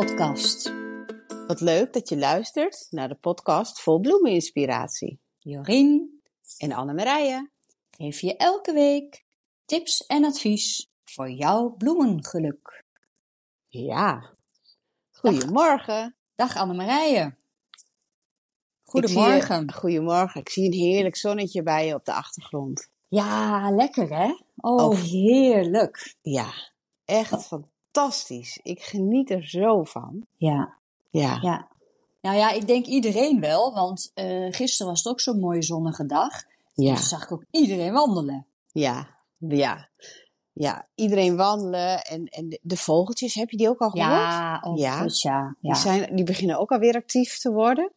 podcast. Wat leuk dat je luistert naar de podcast vol bloemeninspiratie. Jorien En Anne-Marije. geeft je elke week tips en advies voor jouw bloemengeluk. Ja. Goedemorgen. Dag Annemarije. Ik Goedemorgen. je- goedemorgen. Ik zie een heerlijk zonnetje bij je op de achtergrond. Ja, lekker hè? Oh, Oh. heerlijk. Ja, echt fantastisch. Ik geniet er zo van. Ja, Ja, ja. Nou ja, ik denk iedereen wel, want eh, gisteren was het ook zo'n mooie zonnige dag. ja, Toen zag ik ook iedereen wandelen. ja, ja. Ja, iedereen wandelen en, en de, vogeltjes, heb je die ook al gehoord? Ja, oh Ja. goed, ja. ja. Die, zijn, die beginnen ook alweer actief te worden.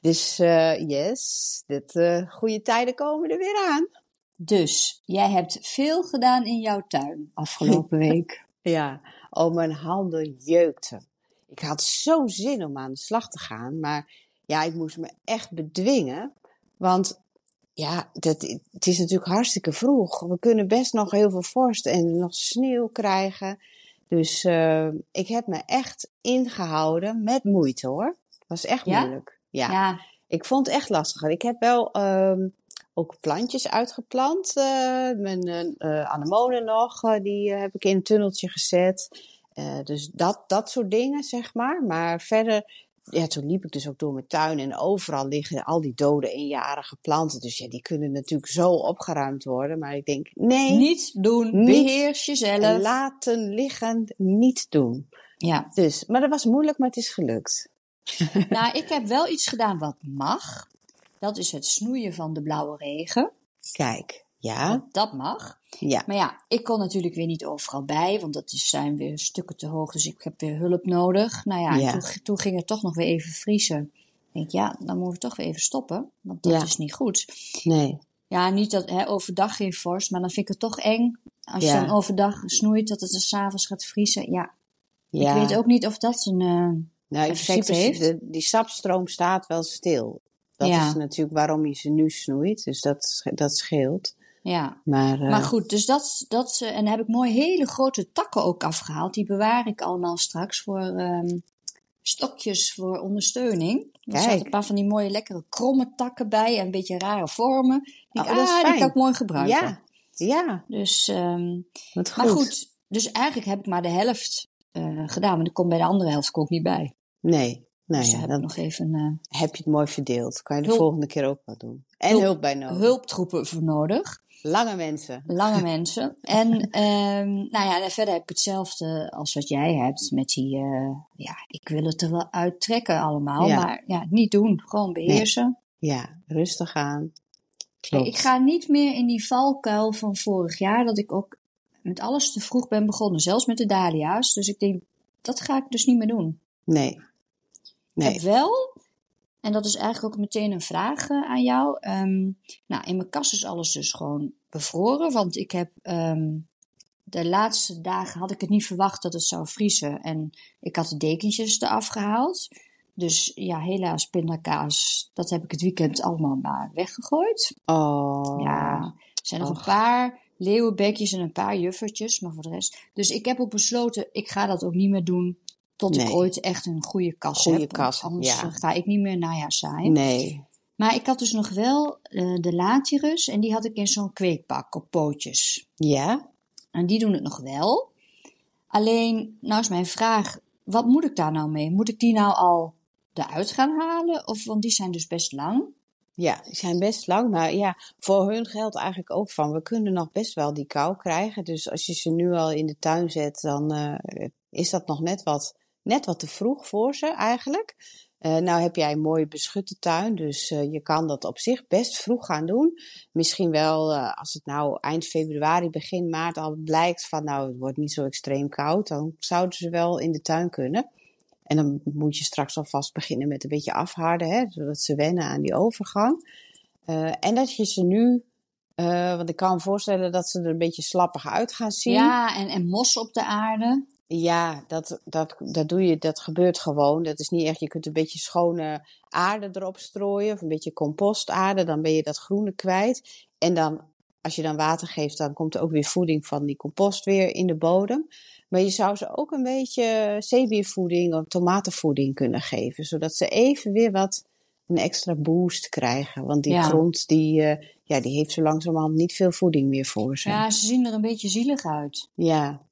Dus eh, yes, dit, eh, goede tijden komen er weer aan. Dus, jij hebt veel gedaan in jouw tuin afgelopen week. Ja, oh, mijn handen jeukten. Ik had zo zin om aan de slag te gaan, maar ja, ik moest me echt bedwingen. Want ja, dat, het is natuurlijk hartstikke vroeg. We kunnen best nog heel veel vorst en nog sneeuw krijgen. Dus eh, ik heb me echt ingehouden met moeite hoor. Het was echt Ja? moeilijk. Ja. Ja, Ik vond het echt lastig. Ik heb wel ehm, ook plantjes uitgeplant. eh, mijn eh anemonen nog, eh, die eh, heb ik in een tunneltje gezet. Eh, dus dat, dat soort dingen, zeg maar. Maar verder, ja, toen liep ik dus ook door mijn tuin en overal liggen al die dode eenjarige planten. Dus ja, die kunnen natuurlijk zo opgeruimd worden. Maar ik denk, nee, niet doen, Niet beheers jezelf. laten liggen, niet doen. Ja, Dus, maar dat was moeilijk, maar het is gelukt. nou, ik heb wel iets gedaan wat mag. Dat is het snoeien van de blauwe regen. Kijk, ja, Dat, dat mag. ja, Maar ja, ik kon natuurlijk weer niet overal bij, want dat is, zijn weer stukken te hoog. Dus ik heb weer hulp nodig. Nou ja, en Ja. toen, toen ging het toch nog weer even vriezen. Ik denk, ja, dan moeten we toch weer even stoppen, want dat Ja. is niet goed. nee, Ja, niet dat hè, overdag geen vorst, maar dan vind ik het toch eng. Als je dan overdag snoeit, dat het er s'avonds gaat vriezen. Ja, ik weet ook niet of dat een... eh, Nou, in effect principe, heeft. de- die sapstroom staat wel stil. Dat Ja. is natuurlijk waarom je ze nu snoeit, dus dat, dat scheelt. ja, Maar, eh, Maar goed, dus dat, dat en dan heb ik mooi hele grote takken ook afgehaald. Die bewaar ik allemaal straks voor ehm, stokjes voor ondersteuning. Er zaten een paar van die mooie lekkere kromme takken bij en een beetje rare vormen. Ik denk, Oh, dat is ah, die kan ik mooi gebruiken. ja, ja, Dus, ehm, goed. maar goed, dus eigenlijk heb ik maar de helft eh, gedaan. Maar er komt bij de andere helft kom ik niet bij. Nee, dus daar heb dan ik nog even eh, heb je het mooi verdeeld. Kan je de Hulp. volgende keer ook wat doen. En Hulp. hulp, bij nodig. hulptroepen voor nodig. Lange mensen. Lange mensen. En ehm, nou ja, verder heb ik hetzelfde als wat jij hebt met die, eh, ja, ik wil het er wel uittrekken allemaal, Ja. maar ja, niet doen. Gewoon beheersen. Ja, rustig aan. Klopt. ik ga niet meer in die valkuil van vorig jaar, dat ik ook met alles te vroeg ben begonnen, zelfs met de dahlia's. Dus ik denk, dat ga ik dus niet meer doen. Nee. Ik Nee. heb wel, en dat is eigenlijk ook meteen een vraag eh, aan jou. ehm, nou, in mijn kast is alles dus gewoon bevroren, want ik heb ehm, de laatste dagen had ik het niet verwacht dat het zou vriezen en ik had de dekentjes eraf gehaald. Dus ja, helaas pindakaas, dat heb ik het weekend allemaal maar weggegooid. Oh. Ja, er zijn nog een paar leeuwenbekjes en een paar juffertjes, maar voor de rest. Dus ik heb ook besloten, ik ga dat ook niet meer doen tot ik Nee. ooit echt een goede kas Goede heb. kas, Anders ja. ga ik niet meer najaar zaaien. Nee. Maar ik had dus nog wel eh, de Latirus en die had ik in zo'n kweekpak op pootjes. Ja? En die doen het nog wel. Alleen, nou is mijn vraag, wat moet ik daar nou mee? Moet ik die nou al eruit gaan halen? Of, want die zijn dus best lang. Ja, die zijn best lang, maar ja, voor hun geldt eigenlijk ook van, we kunnen nog best wel die kou krijgen. Dus als je ze nu al in de tuin zet, dan eh, is dat nog net wat, net wat te vroeg voor ze eigenlijk. Eh, nou heb jij een mooie beschutte tuin, dus eh, je kan dat op zich best vroeg gaan doen. Misschien wel eh, als het nou eind februari, begin maart al blijkt van nou het wordt niet zo extreem koud, dan zouden ze wel in de tuin kunnen. En dan moet je straks alvast beginnen met een beetje afharden, hè, zodat ze wennen aan die overgang. En dat je ze nu, want ik kan me voorstellen dat ze er een beetje slappig uit gaan zien. Ja, en, en mos op de aarde. Ja, dat, dat, dat doe je, dat gebeurt gewoon. Dat is niet echt, je kunt een beetje schone aarde erop strooien, of een beetje compostaarde, dan ben je dat groene kwijt. En dan als je dan water geeft, dan komt er ook weer voeding van die compost weer in de bodem. Maar je zou ze ook een beetje zeewiervoeding of tomatenvoeding kunnen geven. Zodat ze even weer wat een extra boost krijgen. Want die Ja. grond die, eh, ja, die heeft zo langzamerhand niet veel voeding meer voor ze. Ja, ze zien er een beetje zielig uit. Ja.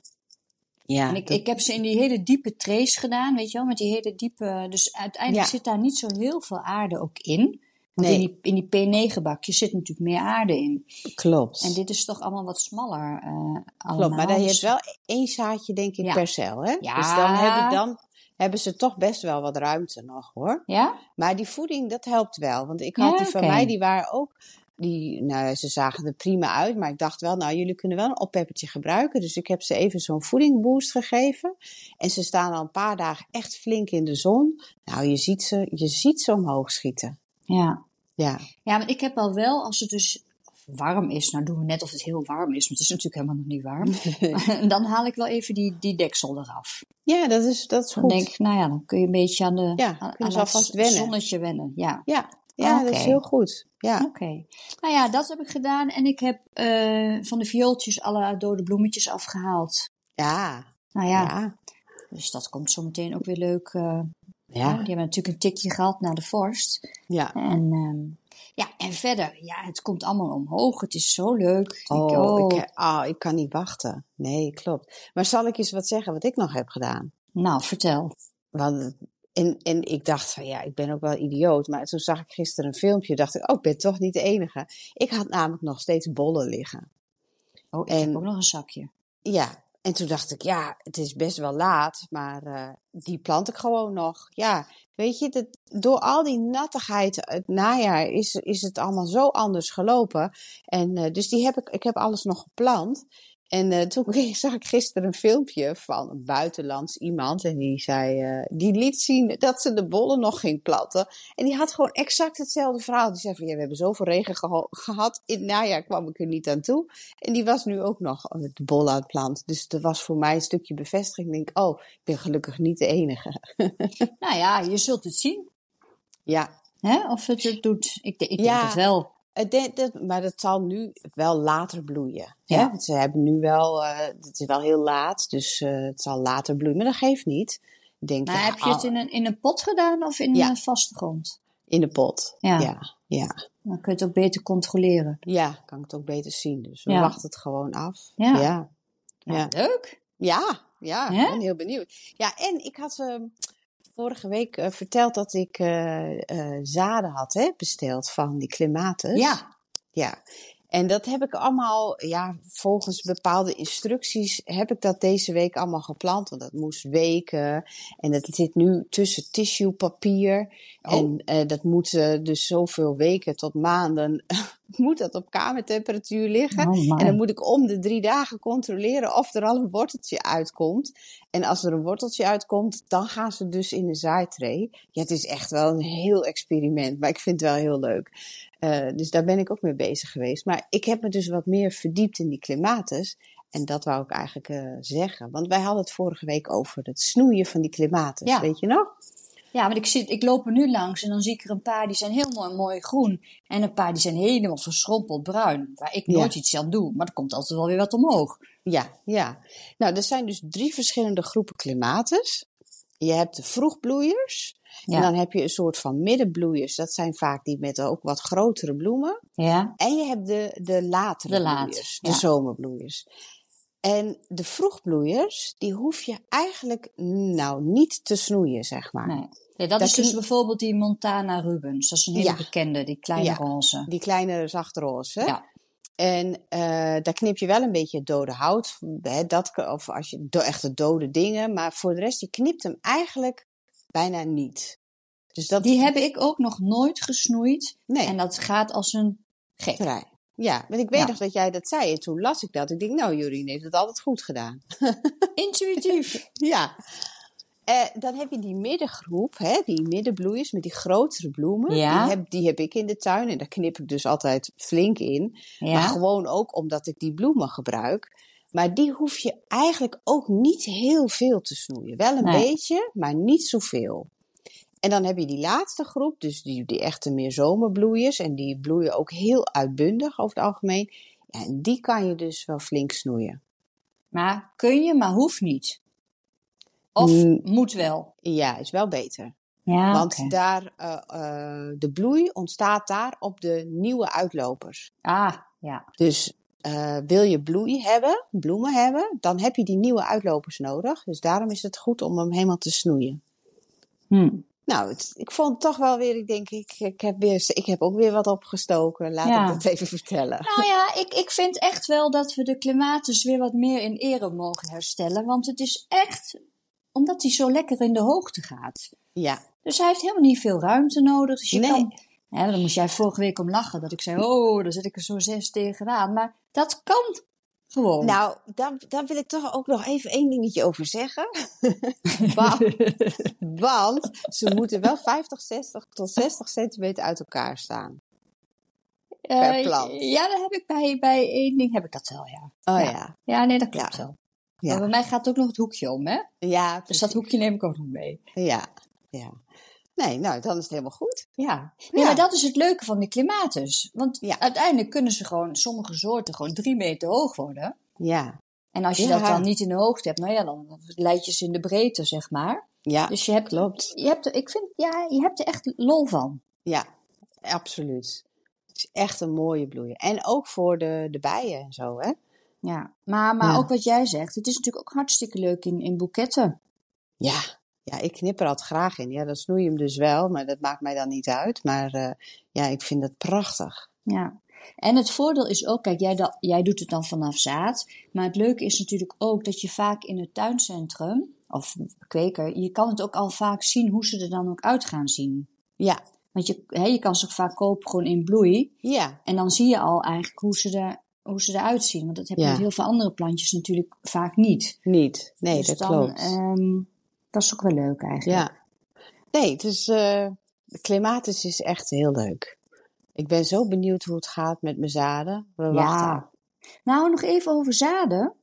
Ja, En ik, dat- ik heb ze in die hele diepe trays gedaan, weet je wel, met die hele diepe. Dus uiteindelijk Ja. zit daar niet zo heel veel aarde ook in. Want Nee. in die, in die P9-bakjes zit natuurlijk meer aarde in. klopt. En dit is toch allemaal wat smaller. eh allemaal. Klopt, maar hebt Dus- wel één zaadje denk ik Ja. per cel. Hè? Ja. Dus dan hebben, dan hebben ze toch best wel wat ruimte nog hoor. Ja? Maar die voeding, dat helpt wel. Want ik had Ja, die van mij, die waren ook... Die, nou, ze zagen er prima uit, maar ik dacht wel, nou, jullie kunnen wel een oppeppertje gebruiken. Dus ik heb ze even zo'n voedingboost gegeven. En ze staan al een paar dagen echt flink in de zon. Nou, je ziet ze, je ziet ze omhoog schieten. Ja. Ja, Ja, maar ik heb al wel, als het dus warm is, nou doen we net of het heel warm is, maar het is natuurlijk helemaal nog niet warm. dan haal ik wel even die, die deksel eraf. ja dat, is, dat is Dan goed. denk ik, nou ja, dan kun je een beetje aan, de, Ja, aan, aan het zonnetje wennen. Ja, Ja, ja dat is heel goed. Ja. oké. Nou ja, dat heb ik gedaan. En ik heb eh, van de viooltjes alle dode bloemetjes afgehaald. Ja, Nou ja, ja, dus dat komt zo meteen ook weer leuk. eh, ja, Die hebben natuurlijk een tikje gehad naar de vorst. ja. En, ehm, ja, en verder, ja, het komt allemaal omhoog. Het is zo leuk. Ik Oh, Ik, ah, ik kan niet wachten. Nee, klopt. Maar zal ik eens wat zeggen wat ik nog heb gedaan? Nou, vertel. Want, en, en ik dacht van ja, ik ben ook wel idioot. Maar toen zag ik gisteren een filmpje. Dacht ik, oh, ik ben toch niet de enige. Ik had namelijk nog steeds bollen liggen. Oh, ik En- heb ook nog een zakje. Ja, en toen dacht ik, ja, het is best wel laat. Maar eh, die plant ik gewoon nog. Ja, weet je, dat, door al die nattigheid het najaar is, is het allemaal zo anders gelopen. En eh, dus die heb ik, ik heb alles nog geplant. En eh, toen zag ik gisteren een filmpje van een buitenlands iemand. En die zei, eh, die liet zien dat ze de bollen nog ging planten. En die had gewoon exact hetzelfde verhaal. Die zei van, ja, we hebben zoveel regen geho- gehad. In het najaar kwam ik er niet aan toe. En die was nu ook nog eh, de bollen aan het planten. Dus dat was voor mij een stukje bevestiging. Ik denk, oh, ik ben gelukkig niet de enige. Nou ja, je zult het zien. Ja, Hè? Of het het doet. Ik, ik Ja. denk het wel. Dat- maar dat zal nu wel later bloeien. Hè? Want Ze hebben nu wel, eh, het is wel heel laat, dus eh, het zal later bloeien. Maar dat geeft niet. Denk, Maar heb je het in een, in een pot gedaan of in Ja. een vaste grond? in de pot? Ja. ja, ja. Dan kun je het ook beter controleren. Ja, kan ik het ook beter zien. Dus we wachten het gewoon af. Ja. ja. Ja. Leuk. Ja, ja, ik ben heel benieuwd. Ja, en ik had eh, vorige week eh, verteld dat ik eh, eh, zaden had hè, besteld van die clematis. Ja. Ja. En dat heb ik allemaal, ja, volgens bepaalde instructies heb ik dat deze week allemaal geplant. Want dat moest weken. En dat zit nu tussen tissuepapier. Oh. En dat moet dus zoveel weken tot maanden, moet dat op kamertemperatuur liggen. Oh. En dan moet ik om de drie dagen controleren of er al een worteltje uitkomt. En als er een worteltje uitkomt, dan gaan ze dus in de zaaitray. Ja, het is echt wel een heel experiment, maar ik vind het wel heel leuk. Eh, dus daar ben ik ook mee bezig geweest. Maar ik heb me dus wat meer verdiept in die clematis. En dat wou ik eigenlijk eh, zeggen. Want wij hadden het vorige week over het snoeien van die clematis. Ja. Weet je nog? Ja, want ik, zit, ik loop er nu langs en dan zie ik er een paar die zijn heel mooi, mooi groen. En een paar die zijn helemaal verschrompeld bruin. Waar ik Ja. nooit iets aan doe. Maar er komt altijd wel weer wat omhoog. Ja, ja. Nou, er zijn dus drie verschillende groepen clematis. Je hebt de vroegbloeiers. Ja. En dan heb je een soort van middenbloeiers. Dat zijn vaak die met ook wat grotere bloemen. Ja. En je hebt de, de latere De bloeiers, de zomerbloeiers. En de vroegbloeiers, die hoef je eigenlijk nou niet te snoeien, zeg maar. Nee. Ja, dat is dus bijvoorbeeld die Montana Rubens. Dat is een hele Ja. bekende, die kleine Ja. roze. Die kleine zachtroze. Ja. En eh, daar knip je wel een beetje het dode hout. Hè, dat, of als je do, echte dode dingen. Maar voor de rest, je knipt hem eigenlijk bijna niet. Dus dat Die heb ik ook nog nooit gesnoeid. nee, En dat gaat als een gek. vrij. Ja, want ik weet Ja. nog dat jij dat zei. En toen las ik dat. Ik denk, nou, Jorien heeft het altijd goed gedaan. Intuïtief. Ja. Eh, dan heb je die middengroep, hè, die middenbloeiers met die grotere bloemen. Ja. Die, heb, die heb ik in de tuin en daar knip ik dus altijd flink in. Maar Ja. gewoon ook omdat ik die bloemen gebruik. Maar die hoef je eigenlijk ook niet heel veel te snoeien. Wel een Nee. beetje, maar niet zoveel. En dan heb je die laatste groep, dus die, die echte meer zomerbloeiers. En die bloeien ook heel uitbundig over het algemeen. En die kan je dus wel flink snoeien. Maar kun je, maar hoeft niet. Of Mm. moet wel. Ja, is wel beter. Ja, Want daar, eh, eh, de bloei ontstaat daar op de nieuwe uitlopers. Ah, ja. Dus eh, wil je bloei hebben, bloemen hebben, dan heb je die nieuwe uitlopers nodig. Dus daarom is het goed om hem helemaal te snoeien. Hm. Nou, het- ik vond het toch wel weer, ik denk, ik, ik, heb, weer, ik heb ook weer wat opgestoken. Laat Ja. ik dat even vertellen. Nou ja, ik, ik vind echt wel dat we de klimatus weer wat meer in ere mogen herstellen. Want het is echt omdat hij zo lekker in de hoogte gaat. Ja, Dus hij heeft helemaal niet veel ruimte nodig. Dus je Nee. kan, hè, dan moest jij vorige week om lachen. Dat ik zei, oh, daar zit ik er zo zes tegenaan. Maar dat kan gewoon. nou, daar, daar wil ik toch ook nog even één dingetje over zeggen. want, want ze moeten wel 50, 60 tot 60 centimeter uit elkaar staan. per Eh, plant. Ja, dat heb ik bij, bij één ding heb ik dat wel, ja. Oh Ja. ja. Ja, nee, dat klopt Ja. wel. Ja. Maar bij mij gaat ook nog het hoekje om, hè? Ja, Dus precies. dat hoekje neem ik ook nog mee. Ja, ja. Nee, nou, dan is het helemaal goed. Ja. Nee, Ja. maar dat is het leuke van die klimatus. Want Ja. uiteindelijk kunnen ze gewoon, sommige soorten, gewoon drie meter hoog worden. Ja, En als je Ja. dat dan niet in de hoogte hebt, nou ja, dan leid je ze in de breedte, zeg maar. ja, Dus je hebt, klopt. je hebt er, ik vind, ja, je hebt er echt lol van. Ja, absoluut. Het is echt een mooie bloei. En ook voor de, de bijen en zo, hè? Ja. Maar, maar ook wat jij zegt, het is natuurlijk ook hartstikke leuk in, in boeketten. Ja, ja, ik knip er altijd graag in. Ja, dan snoei je hem dus wel, maar dat maakt mij dan niet uit. Maar eh, ja, ik vind het prachtig. Ja. En het voordeel is ook, kijk, jij, da- jij doet het dan vanaf zaad. Maar het leuke is natuurlijk ook dat je vaak in het tuincentrum, of kweker, je kan het ook al vaak zien hoe ze er dan ook uit gaan zien. Ja, Want je, hè, je kan ze ook vaak kopen gewoon in bloei. ja, En dan zie je al eigenlijk hoe ze, er, hoe ze eruit zien. Want dat heb je Ja. met heel veel andere plantjes natuurlijk vaak niet. niet. Nee, dus dat dan, klopt. ehm, dat is ook wel leuk eigenlijk. Ja. Nee, het is, eh, de klimatus is echt heel leuk. Ik ben zo benieuwd hoe het gaat met mijn zaden. We wachten. Ja. Nou, nog even over zaden.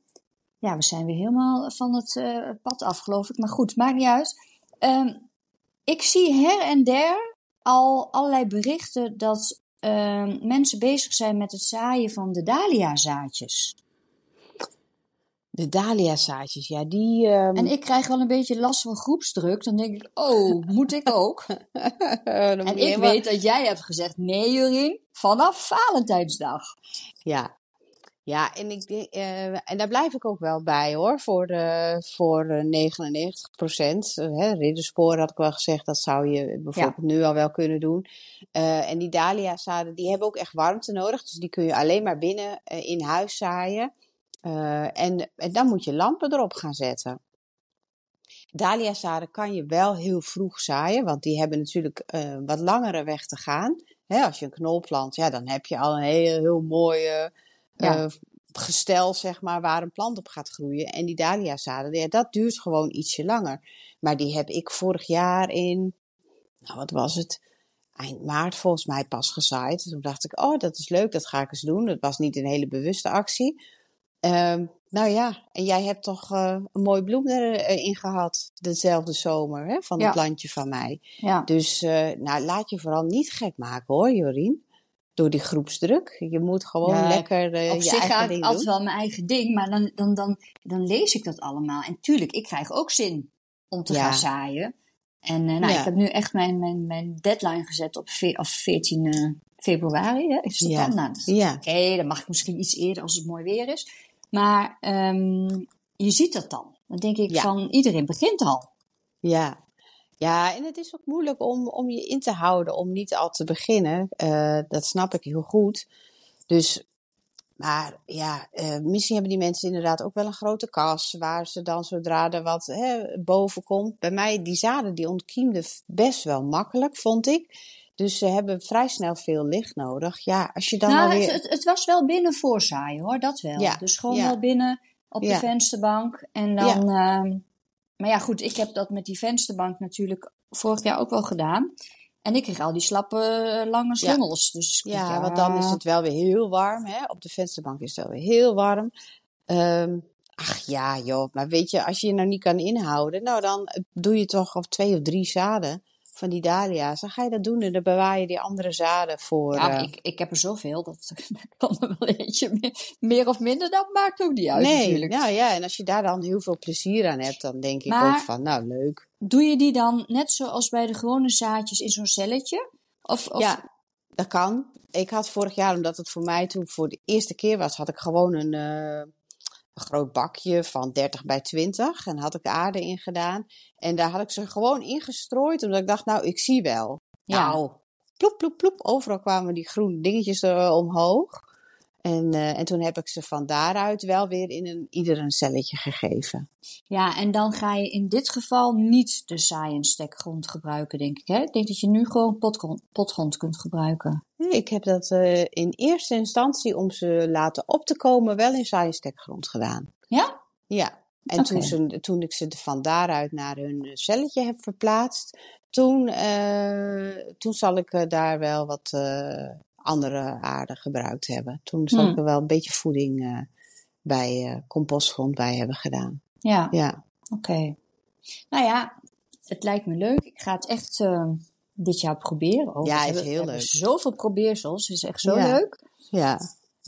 Ja, we zijn weer helemaal van het eh, pad af, geloof ik. Maar goed, maakt niet uit. Ehm, ik zie her en der al allerlei berichten dat ehm, mensen bezig zijn met het zaaien van de dahlia-zaadjes. De dahlia-zaadjes, ja, die... ehm, En ik krijg wel een beetje last van groepsdruk. Dan denk ik, oh, moet ik ook? En ik helemaal- weet dat jij hebt gezegd, nee Jurien, vanaf Valentijnsdag. Ja. Ja, en, ik, eh, en daar blijf ik ook wel bij hoor, voor, voor eh, 99 procent. riddersporen had ik wel gezegd, dat zou je bijvoorbeeld nu al wel kunnen doen. Eh, en die dahlia-zaden, die hebben ook echt warmte nodig, dus die kun je alleen maar binnen in huis zaaien. Eh, en, en dan moet je lampen erop gaan zetten. Dahlia-zaden kan je wel heel vroeg zaaien, want die hebben natuurlijk eh, wat langere weg te gaan. Hè, als je een knol plant, ja, dan heb je al een heel, heel mooi Ja. eh, gestel, zeg maar, waar een plant op gaat groeien. En die dahlia-zaden, ja, dat duurt gewoon ietsje langer. Maar die heb ik vorig jaar in, nou wat was het, eind maart volgens mij pas gezaaid. Toen dacht ik, oh, dat is leuk, dat ga ik eens doen. Dat was niet een hele bewuste actie. Ehm, nou ja, en jij hebt toch eh, een mooie bloem erin gehad, dezelfde zomer, hè, van Ja. het plantje van mij. Ja. Dus eh, nou, laat je vooral niet gek maken hoor, Jorien. Door die groepsdruk. Je moet gewoon Ja, lekker eh, Op je zich eigen ga ik ding altijd doen. wel mijn eigen ding, maar dan, dan, dan, dan lees ik dat allemaal. En tuurlijk, ik krijg ook zin om te Ja. gaan zaaien. En eh, nou, Ja. ik heb nu echt mijn, mijn, mijn deadline gezet op ve- of 14 eh, februari. Hè? Is dat dan? Nou, Oké, dan mag ik misschien iets eerder als het mooi weer is. Maar ehm, je ziet dat dan. Dan denk ik Ja. van, iedereen begint al. ja. Ja, en het is ook moeilijk om, om je in te houden, om niet al te beginnen. Eh, dat snap ik heel goed. Dus, maar ja, eh, misschien hebben die mensen inderdaad ook wel een grote kas, waar ze dan zodra er wat hè, boven komt. Bij mij, die zaden, die ontkiemden best wel makkelijk, vond ik. Dus ze hebben vrij snel veel licht nodig. Ja, als je dan nou, alweer... het, het, het was wel binnen voorzaaien hoor, dat wel. Ja, Dus gewoon ja. wel binnen op de Ja. vensterbank. En dan, ehm, maar ja goed, ik heb dat met die vensterbank natuurlijk vorig jaar ook wel gedaan. En ik kreeg al die slappe eh, lange slungels. Dus ik Ja, want dan is het wel weer heel warm. Hè? Op de vensterbank is het wel weer heel warm. Ehm, ach ja, joh. Maar weet je, als je je nou niet kan inhouden, nou dan doe je toch of twee of drie zaden van die dahlia's, dan ga je dat doen en dan bewaar je die andere zaden voor. Ja, eh, ik, ik heb er zoveel, dat kan er wel eentje meer, meer of minder, dat maakt ook niet uit nee, natuurlijk. nou ja, en als je daar dan heel veel plezier aan hebt, dan denk ik Maar- ook van, nou leuk. Doe je die dan net zoals bij de gewone zaadjes in zo'n celletje? Of, of... Ja, dat kan. Ik had vorig jaar, omdat het voor mij toen voor de eerste keer was, had ik gewoon een, eh, een groot bakje van 30 bij 20 en had ik aarde in gedaan. En daar had ik ze gewoon ingestrooid, omdat ik dacht, nou, ik zie wel. Ja. Nou, ploep, ploep, ploep. Overal kwamen die groene dingetjes er omhoog. En, eh, en toen heb ik ze van daaruit wel weer in een, ieder een celletje gegeven. Ja, en dan ga je in dit geval niet de en stekgrond gebruiken, denk ik. Hè? Ik denk dat je nu gewoon potgrond, potgrond kunt gebruiken. Nee, Ik heb dat eh, in eerste instantie om ze laten op te komen wel in saaienstekgrond gedaan. Ja? Ja, en toen, ze, toen ik ze van daaruit naar hun celletje heb verplaatst, toen, eh, toen zal ik daar wel wat andere aarde gebruikt hebben. Toen zal Hmm. ik er wel een beetje voeding eh, bij eh, compostgrond bij hebben gedaan. Ja, Ja, oké. Nou ja, het lijkt me leuk. Ik ga het echt eh, dit jaar proberen. Oh, Ja, is hebben- heel leuk. Zoveel probeersels, is echt zo Ja. leuk. ja.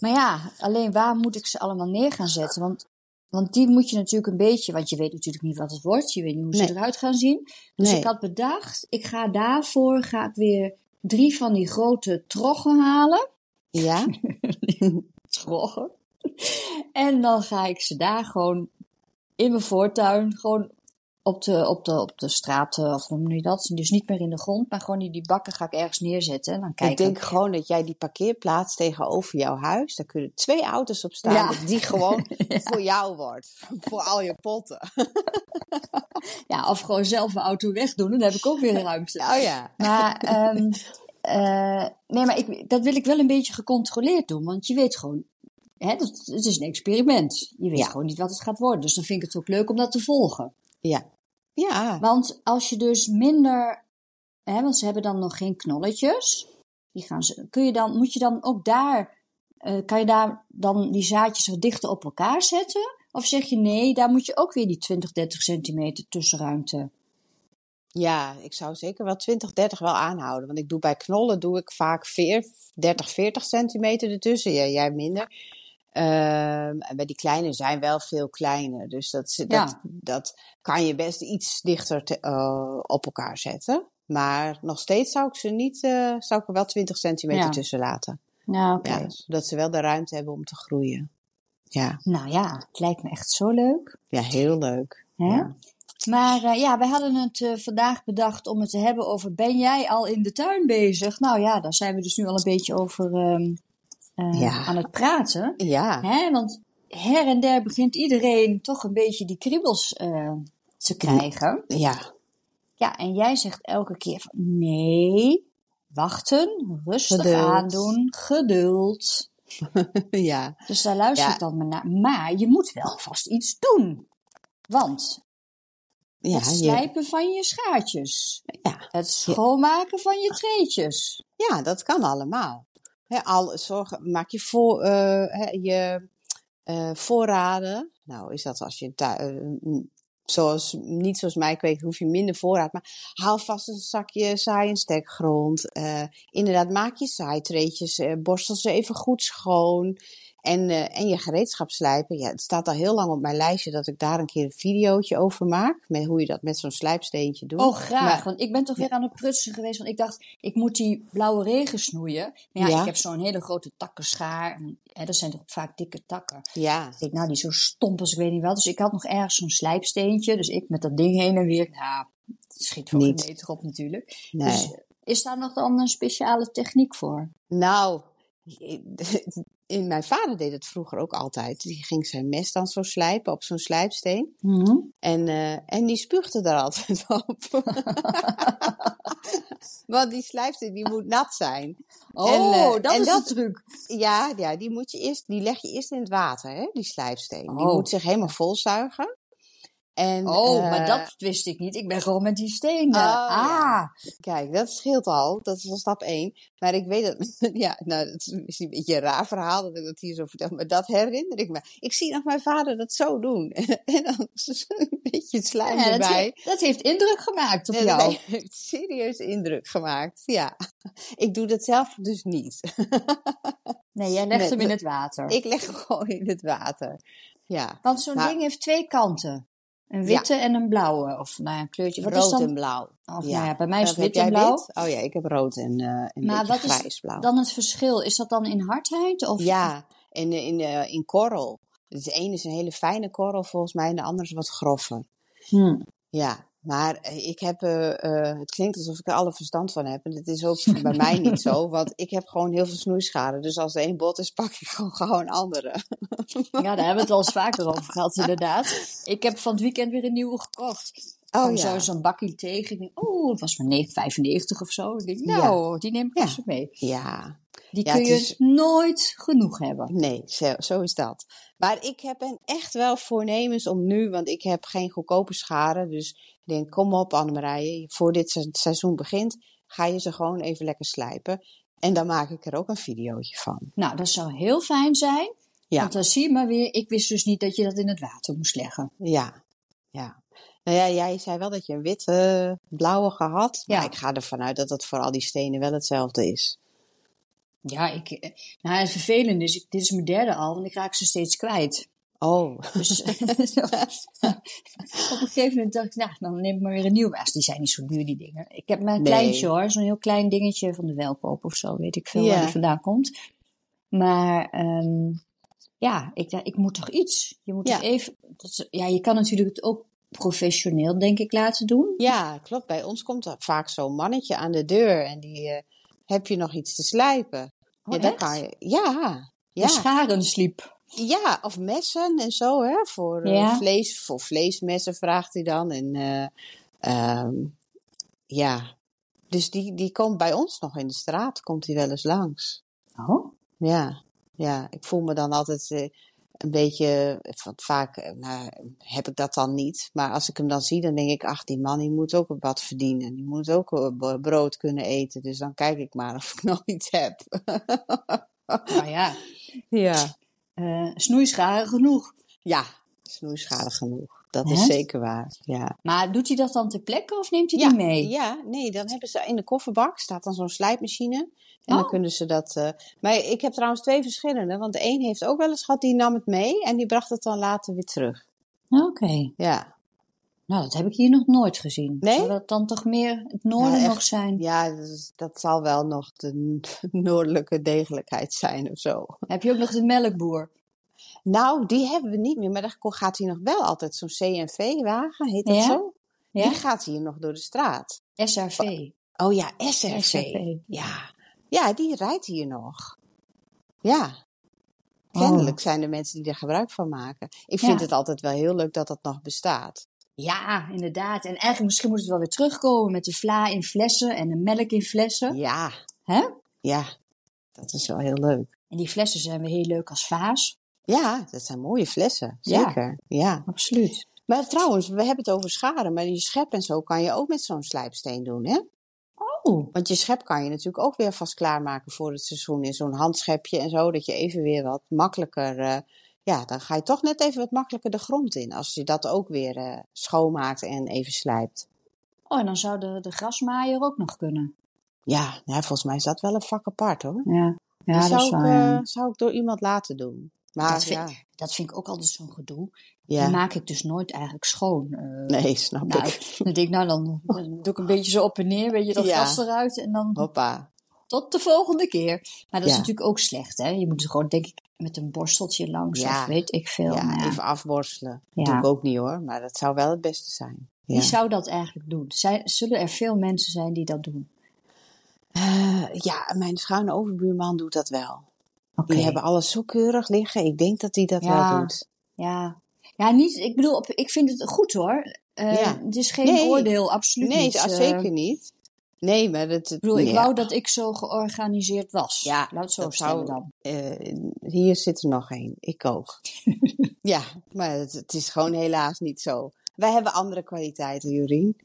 Maar ja, alleen waar moet ik ze allemaal neer gaan zetten? Want, want die moet je natuurlijk een beetje, want je weet natuurlijk niet wat het wordt. Je weet niet hoe ze Nee. eruit gaan zien. Dus Nee. ik had bedacht, ik ga daarvoor ga ik weer drie van die grote troggen halen. Ja, Troggen. En dan ga ik ze daar gewoon in mijn voortuin, gewoon op de, op de, op de straat, eh, of hoe noem je dat? Dus niet meer in de grond, maar gewoon die, die bakken ga ik ergens neerzetten. En dan kijken. ik denk gewoon dat jij die parkeerplaats tegenover jouw huis, daar kunnen twee auto's op staan, Ja. die gewoon voor jou wordt. Voor al je potten. Ja, of gewoon zelf een auto wegdoen, dan heb ik ook weer ruimte. Oh ja. Maar, ehm, eh, nee, maar ik, dat wil ik wel een beetje gecontroleerd doen. Want je weet gewoon, hè, dat, het is een experiment. Je weet Ja. gewoon niet wat het gaat worden. Dus dan vind ik het ook leuk om dat te volgen. Ja. Ja. Want als je dus minder, hè, want ze hebben dan nog geen knolletjes. Die gaan ze, kun je dan, moet je dan ook daar, eh, kan je daar dan die zaadjes wat dichter op elkaar zetten? Of zeg je nee, daar moet je ook weer die 20, 30 centimeter tussenruimte. Ja, ik zou zeker wel 20, 30 wel aanhouden. Want ik doe bij knollen doe ik vaak 40, 30, 40 centimeter ertussen. Jij minder. Ehm, en bij die kleine zijn wel veel kleiner. Dus dat, dat, Ja. dat kan je best iets dichter te- eh, op elkaar zetten. Maar nog steeds zou ik ze niet, eh, zou ik er wel 20 centimeter Ja. tussen laten. Nou, oké. Ja, zodat ze wel de ruimte hebben om te groeien. Ja, Nou ja, het lijkt me echt zo leuk. ja heel leuk. Ja. Maar eh, ja, we hadden het vandaag bedacht om het te hebben over ben jij al in de tuin bezig? Nou ja, daar zijn we dus nu al een beetje over ehm, eh, Ja. aan het praten. Ja, Hè? Want her en der begint iedereen toch een beetje die kriebels eh, te krijgen. ja, Ja, en jij zegt elke keer van nee, wachten, rustig Geduld. aandoen, geduld. ja. Dus daar luister Ja. ik dan maar naar. Maar je moet wel vast iets doen. Want ja het je- slijpen van je schaartjes. ja. Het schoonmaken van je treetjes. Ja, dat kan allemaal. Al, zorg, maak je, voor, eh, je eh, voorraden. Nou, is dat als je eh, mm, zoals, niet zoals mij kweekt, hoef je minder voorraad. Maar haal vast een zakje saai en stekgrond. Inderdaad, maak je saaitreetjes. borstel ze even goed schoon. En, eh, en je gereedschap slijpen. Ja, het staat al heel lang op mijn lijstje dat ik daar een keer een videootje over maak. Met hoe je dat met zo'n slijpsteentje doet. Oh, graag. Maar- want ik ben toch weer aan het prutsen geweest. Want ik dacht, ik moet die blauwe regen snoeien. Maar ja, Ja. ik heb zo'n hele grote takkenschaar. En, hè, dat zijn toch vaak dikke takken. ja, Ik denk, nou, die zo stomp als ik weet niet wat. Dus ik had nog ergens zo'n slijpsteentje. Dus ik met dat ding heen en weer. Nou, het schiet voor Niet. geen meter op natuurlijk. nee. Dus is daar nog dan een speciale techniek voor? Nou, in, mijn vader deed het vroeger ook altijd. Die ging zijn mes dan zo slijpen op zo'n slijpsteen. En, eh, en die spuugde er altijd op. Want die slijpsteen die moet nat zijn. Oh, En, eh, dat en is dat- de truc. Ja, ja die, moet je eerst, die leg je eerst in het water, hè, die slijpsteen. Die Oh. moet zich helemaal volzuigen. En, Oh, maar eh, dat wist ik niet. Ik ben gewoon met die stenen. Oh, ah, ja. Kijk, dat scheelt al. Dat is al stap 1. Maar ik weet dat, ja, nou, dat is misschien een beetje een raar verhaal dat ik dat hier zo vertel, maar dat herinner ik me. Ik zie nog mijn vader dat zo doen. en dan een beetje slijm ja, dat, erbij. heeft, dat heeft indruk gemaakt op jou. dat heeft serieus indruk gemaakt. Ja, ik doe dat zelf dus niet. Nee, jij legt hem in dat- het water. ik leg hem gewoon in het water. Ja, Want zo'n Nou- ding heeft twee kanten. Een witte en een blauwe. Of nou ja, een kleurtje. Wat is rood dan? en blauw. Of, nou ja. ja, bij mij is het wit en blauw. wit? Oh ja, ik heb rood en, eh een Maar wat is grijsblauw. Dan het verschil. Is dat dan in hardheid? Of? Ja, in, in, eh, in korrel. Dus de ene is een hele fijne korrel volgens mij en de andere is wat groffer. Hm. Ja, maar eh, ik heb, eh, eh, het klinkt alsof ik er alle verstand van heb. En dat is ook bij mij niet zo, want ik heb gewoon heel veel snoeischade. Dus als er één bot is, pak ik gewoon, gewoon andere. Ja, daar hebben we het al eens vaker over gehad, inderdaad. Ik heb van het weekend weer een nieuwe gekocht. Oh ja. zo- zo'n bakkie tegen. Ik denk, oh, het was maar 9,95 of zo. Ik denk, Ja. nou, die neem ik Ja. mee. Ja, Die Ja, kun je is- nooit genoeg hebben. nee, zo, zo is dat. Maar ik heb ben echt wel voornemens om nu, want ik heb geen goedkope schade. Dus ik denk, kom op Annemarije, voor dit se- seizoen begint, ga je ze gewoon even lekker slijpen. En dan maak ik er ook een videootje van. Nou, dat zou heel fijn zijn. Ja. Want dan zie je maar weer, ik wist dus niet dat je dat in het water moest leggen. Ja, ja. Nou ja, jij zei wel dat je een witte, blauwe had. Maar Ja. ik ga ervan uit dat het voor al die stenen wel hetzelfde is. Ja, ik, eh, nou, het vervelende is, ik- dit is mijn derde al, want ik raak ze steeds kwijt. Oh, Dus op een gegeven moment dacht ik, nou, dan neem ik maar weer een nieuwe. Die zijn niet zo duur, die dingen. Ik heb maar een Nee. kleintje hoor, zo'n heel klein dingetje van de Welkoop of zo, weet ik veel waar die vandaan komt. Maar ehm, ja, ik, ik moet toch iets. Je moet Ja. even, dat ja, je kan natuurlijk het ook professioneel, denk ik, laten doen. ja, klopt. Bij ons komt er vaak zo'n mannetje aan de deur en die, eh, heb je nog iets te slijpen? Oh, ja, dan kan je, ja, De ja. scharensliep. Ja, of messen en zo, hè. Voor, eh, Ja. vlees, voor vleesmessen vraagt hij dan. En ehm, ja, dus die, die komt bij ons nog in de straat, komt hij wel eens langs. Oh, Ja, ja, ik voel me dan altijd eh, een beetje, want vaak eh, nou, heb ik dat dan niet. Maar als ik hem dan zie, dan denk ik, ach, die man die moet ook wat verdienen. Die moet ook eh, brood kunnen eten. Dus dan kijk ik maar of ik nog iets heb. nou ja, Ja, eh snoeischaren genoeg. ja, snoeischade genoeg. Dat Hè? is zeker waar, ja. Maar doet hij dat dan ter plekke of neemt hij Ja, die mee? ja, nee, dan hebben ze in de kofferbak staat dan zo'n slijpmachine. En dan Oh. kunnen ze dat. eh, Maar ik heb trouwens twee verschillende. Want de een heeft ook wel eens gehad, die nam het mee en die bracht het dan later weer terug. Oké. Ja, Nou, dat heb ik hier nog nooit gezien. Nee? Zou dat dan toch meer het noorden Ja, nog zijn? ja dus dat zal wel nog de noordelijke degelijkheid zijn of zo. Heb je ook nog de melkboer? Nou, die hebben we niet meer. Maar dan gaat hier nog wel altijd zo'n CNV-wagen, heet dat Ja? zo? Ja? Die gaat hier nog door de straat. SRV. Oh ja, SRV. SRV. Ja. ja, die rijdt hier nog. Ja. Oh. Kennelijk zijn er mensen die er gebruik van maken. Ik vind Ja. het altijd wel heel leuk dat dat nog bestaat. Ja, inderdaad. En eigenlijk misschien moet het wel weer terugkomen met de vla in flessen en de melk in flessen. Ja, Hè? ja. Dat is wel heel leuk. En die flessen zijn weer heel leuk als vaas. Ja, dat zijn mooie flessen. Zeker. Ja. Absoluut. Maar trouwens, we hebben het over schade. Maar die schep en zo kan je ook met zo'n slijpsteen doen, hè? Oh. Want je schep kan je natuurlijk ook weer vast klaarmaken voor het seizoen. In zo'n handschepje en zo. Dat je even weer wat makkelijker... eh, ja, dan ga je toch net even wat makkelijker de grond in. Als je dat ook weer eh, schoonmaakt en even slijpt. Oh, en dan zou de, de grasmaaier ook nog kunnen. Ja, nou, volgens mij is dat wel een vak apart, hoor. Ja, ja dat zou, is ik, waar. ja. eh, zou ik door iemand laten doen. Maar Dat vind, ja, dat vind ik ook altijd zo'n gedoe. ja. Die maak ik dus nooit eigenlijk schoon. Eh, nee, snap Nou, ik. dan denk ik, nou dan, dan doe ik een beetje zo op en neer, weet je, dat Ja. gas eruit en dan Hoppa. tot de volgende keer. Maar dat is natuurlijk ook slecht, hè. Je moet er gewoon, denk ik, met een borsteltje langs of weet ik veel. Ja, even afborstelen. Ja. Doe ik ook niet, hoor. Maar dat zou wel het beste zijn. Wie zou dat eigenlijk doen? Zij, zullen er veel mensen zijn die dat doen? Eh, ja, mijn schuine overbuurman doet dat wel. Die hebben alles zo keurig liggen. Ik denk dat hij dat Ja. wel doet. Ja. ja, niet, ik bedoel, op- ik vind het goed hoor. Eh, Ja. Het is geen Nee. oordeel, absoluut Nee, niet. ah, Eh, zeker niet. Nee, maar dat... Ik bedoel, ik nee, wou dat ik zo georganiseerd was. Ja, Laat zo dat zou- dan. eh, hier zit er nog één. Ik ook. ja, maar het, het is gewoon helaas niet zo. wij hebben andere kwaliteiten, Jorien.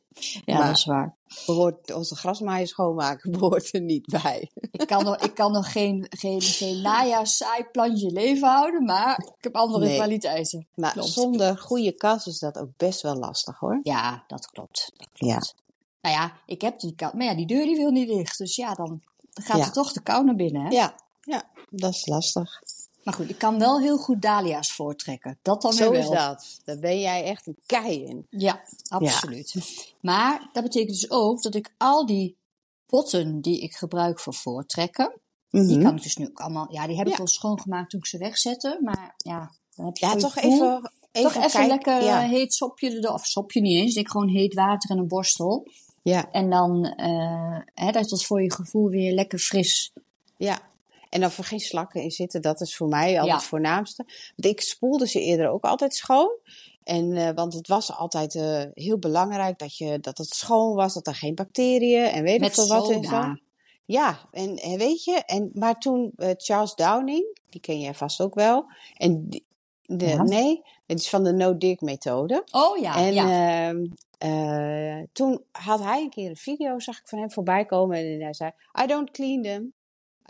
Ja, Maar- dat is waar. Behoort, onze grasmaaier schoonmaken behoort er niet bij. Ik kan nog, ik kan nog geen, geen, geen najaars saai plantje leven houden, maar ik heb andere Nee. kwaliteiten. Maar Klopt. zonder goede kas is dat ook best wel lastig hoor. Ja, dat klopt. Dat Ja. Nou ja, ik heb die kat, maar ja, die deur die wil niet dicht. Dus ja, dan gaat Ja. er toch de kou naar binnen. Hè? Ja, ja, dat is lastig. Maar goed, ik kan wel heel goed dahlia's voortrekken. Dat dan Zo weer is wel. dat. Daar ben jij echt een kei in. Ja, absoluut. Maar dat betekent dus ook dat ik al die potten die ik gebruik voor voortrekken, die Mhm. kan ik dus nu ook allemaal, ja, die heb ik Ja. wel schoongemaakt toen ik ze wegzette. Maar ja, dan heb je Ja, toch gevoel- even, even toch even kijken. lekker Ja, eh, heet sopje erdoor. Of sopje niet eens. Ik denk gewoon heet water en een borstel. ja, En dan, eh hè, dat het voor je gevoel weer lekker fris. ja. En of er geen slakken in zitten, dat is voor mij al Ja. het voornaamste. Want ik spoelde ze eerder ook altijd schoon. En, eh, want het was altijd eh, heel belangrijk dat, je, dat het schoon was, dat er geen bacteriën en weet ik veel wat in zat. Ja, en, en weet je, en, maar toen eh, Charles Downing, die ken jij vast ook wel. En die- de, Ja. nee, het is van de no-dig methode. Oh ja, en ja. eh, toen had hij een keer een video, zag ik van hem voorbij komen. En hij zei, I don't clean them.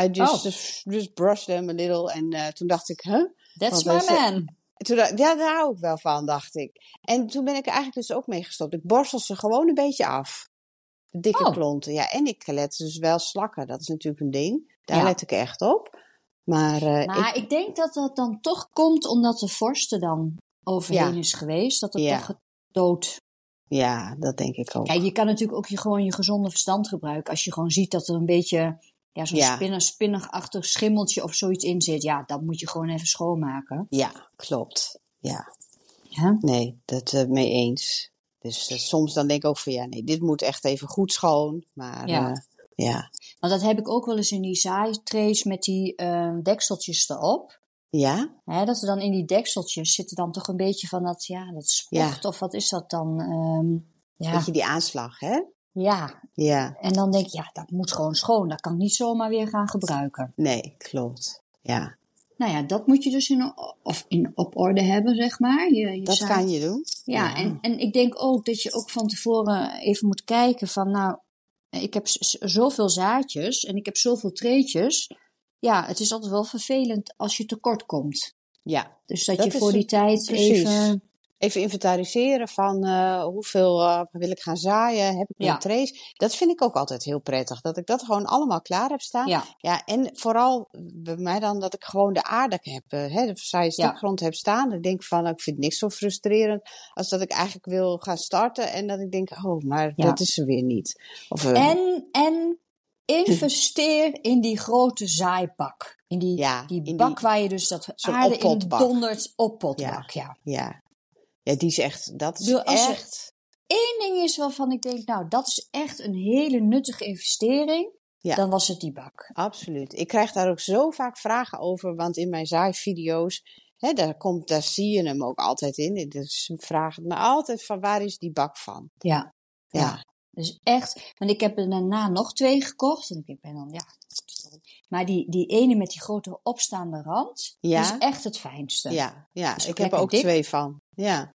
I just, Oh. just, just brush them a little. En eh, toen dacht ik, huh? That's my man. En Toen, ja, daar hou ik wel van, dacht ik. En toen ben ik er eigenlijk dus ook mee gestopt. Ik borstel ze gewoon een beetje af. De dikke Oh. klonten. Ja, en ik let dus wel slakken. Dat is natuurlijk een ding. Daar Ja. let ik echt op. Maar, eh, Maar ik, ik, denk dat dat dan toch komt omdat de vorst er dan overheen Ja. is geweest. Dat het Ja. toch dood. ja, dat denk ik ook. Kijk, je kan natuurlijk ook je, gewoon je gezonde verstand gebruiken. Als je gewoon ziet dat er een beetje ja, zo'n Ja. spinner, spinnigachtig schimmeltje of zoiets in zit. Ja, dat moet je gewoon even schoonmaken. Ja, klopt. Ja, Ja? nee, dat eh mee eens. Dus eh, soms dan denk ik ook van, ja, nee, dit moet echt even goed schoon. Maar Ja. ja, ja. Want dat heb ik ook wel eens in die zaaitrays met die eh, dekseltjes erop. ja, Hè, dat er dan in die dekseltjes zitten dan toch een beetje van dat, ja, dat sport of wat is dat dan? Ehm, ja, weet je, die aanslag, hè? Ja, Ja, en dan denk ik, ja, dat moet gewoon schoon. Dat kan ik niet zomaar weer gaan gebruiken. nee, klopt. Ja, Nou ja, dat moet je dus in, of in op orde hebben, zeg maar. Je, je dat kan je doen. Ja, En, en ik denk ook dat je ook van tevoren even moet kijken van, nou, ik heb zoveel zaadjes en ik heb zoveel treetjes. Ja, het is altijd wel vervelend als je tekort komt. Ja, Dus dat, Dat je voor die tijd precies. even... even inventariseren van eh, hoeveel eh, wil ik gaan zaaien, heb ik Ja. een trace. Dat vind ik ook altijd heel prettig, dat ik dat gewoon allemaal klaar heb staan. Ja, Ja, en vooral bij mij dan dat ik gewoon de aarde heb, eh, hè, de saaie Ja. stukgrond heb staan. Ik denk van, nou, ik vind niks zo frustrerend als dat ik eigenlijk wil gaan starten en dat ik denk, oh, maar Ja. dat is er weer niet. Of, en, en investeer in die grote zaaibak. In die, Ja, die in bak die- waar je dus dat aarde in dondert. Oppotbak, ja. ja. ja, die is echt, dat is als echt, Eén ding is waarvan ik denk, nou, dat is echt een hele nuttige investering. Ja. Dan was het die bak. absoluut. Ik krijg daar ook zo vaak vragen over, want in mijn zaaivideo's, hè, daar, komt, daar zie je hem ook altijd in. Dus ze vragen me altijd van, waar is die bak van? Ja. Ja, Ja. Dus echt, want ik heb er daarna nog twee gekocht. En ik ben dan, ja. Maar die, die ene met die grote opstaande rand, Ja. is echt het fijnste. Ja, ja. Ook ik heb er ook dik. twee van. Ja.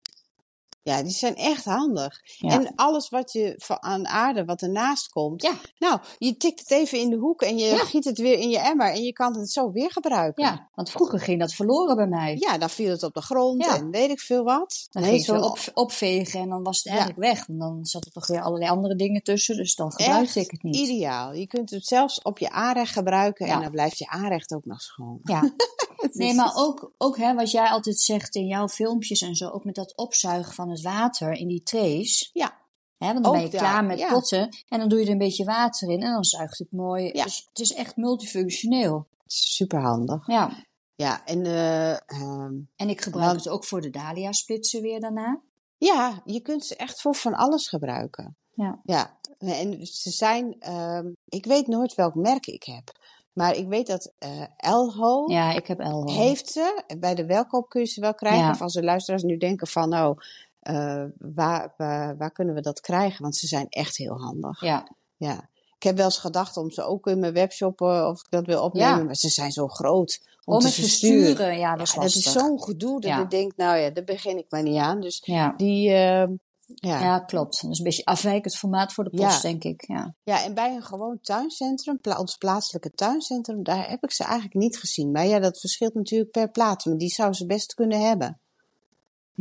Ja, die zijn echt handig. Ja. En alles wat je van aan aarde, wat ernaast komt. Ja. Nou, je tikt het even in de hoek en je Ja. giet het weer in je emmer en je kan het zo weer gebruiken. Ja, want vroeger ging dat verloren bij mij. Ja, dan viel het op de grond en weet ik veel wat. Dan nee, ging zo op, opvegen en dan was het eigenlijk weg. En dan zat er toch weer allerlei andere dingen tussen, dus dan gebruikte ik het niet. ideaal. Je kunt het zelfs op je aanrecht gebruiken en dan blijft je aanrecht ook nog schoon. Ja. Het Nee, is- maar ook, ook hè, wat jij altijd zegt in jouw filmpjes en zo, ook met dat opzuigen van het water in die trays. Ja. Hè, want dan ben je daar, klaar met ja. potten en dan doe je er een beetje water in en dan zuigt het mooi. Ja. Dus het is echt multifunctioneel. Super handig. Ja. Ja, en eh, ehm, En ik gebruik Want- het ook voor de dahlia splitsen weer daarna. Ja, je kunt ze echt voor van alles gebruiken. Ja. Ja, en ze zijn, ehm, ik weet nooit welk merk ik heb, maar ik weet dat eh Elho Ja, ik heb El. heeft ze. Bij de welkoop kun je ze wel krijgen. Ja. Of als de luisteraars nu denken van, nou, eh, waar, waar, waar kunnen we dat krijgen? Want ze zijn echt heel handig. Ja. Ja. Ik heb wel eens gedacht om ze ook in mijn webshop, eh, of ik dat wil opnemen, Ja. maar ze zijn zo groot om, Om te versturen. sturen, ja, dat is Ja, dat is lastig. zo'n gedoe dat Ja. ik denk, nou ja, daar begin ik maar niet aan. Dus Ja. die, eh, ja. ja, klopt. Dat is een beetje afwijkend formaat voor de Ja. post, denk ik. Ja. Ja, en bij een gewoon tuincentrum, pla- ons plaatselijke tuincentrum, daar heb ik ze eigenlijk niet gezien. Maar ja, dat verschilt natuurlijk per plaats, maar die zou ze best kunnen hebben.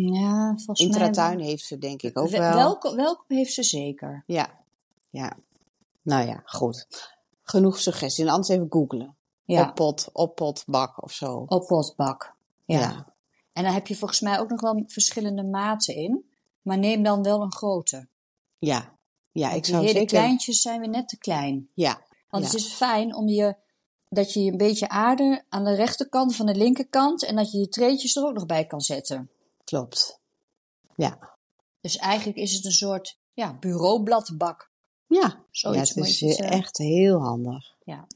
Ja, volgens mij... Intratuin heeft ze denk ik ook We- wel. Welke, welke heeft ze zeker? Ja, ja. Nou ja, goed. Genoeg suggesties. En anders even googlen. Ja, Oppot, oppot, bak of zo. op postbak. Ja. Ja. En dan heb je volgens mij ook nog wel verschillende maten in. Maar neem dan wel een grote. Ja, ja ik zou zeker... kleintjes zijn weer net te klein. Ja, Want Ja. het is fijn om je, dat je een beetje aarde aan de rechterkant van de linkerkant. En dat je je treetjes er ook nog bij kan zetten. Klopt. Ja, Dus eigenlijk is het een soort ja, bureaubladbak. ja. ja Zoiets het moet is het eh, echt heel handig. Ja.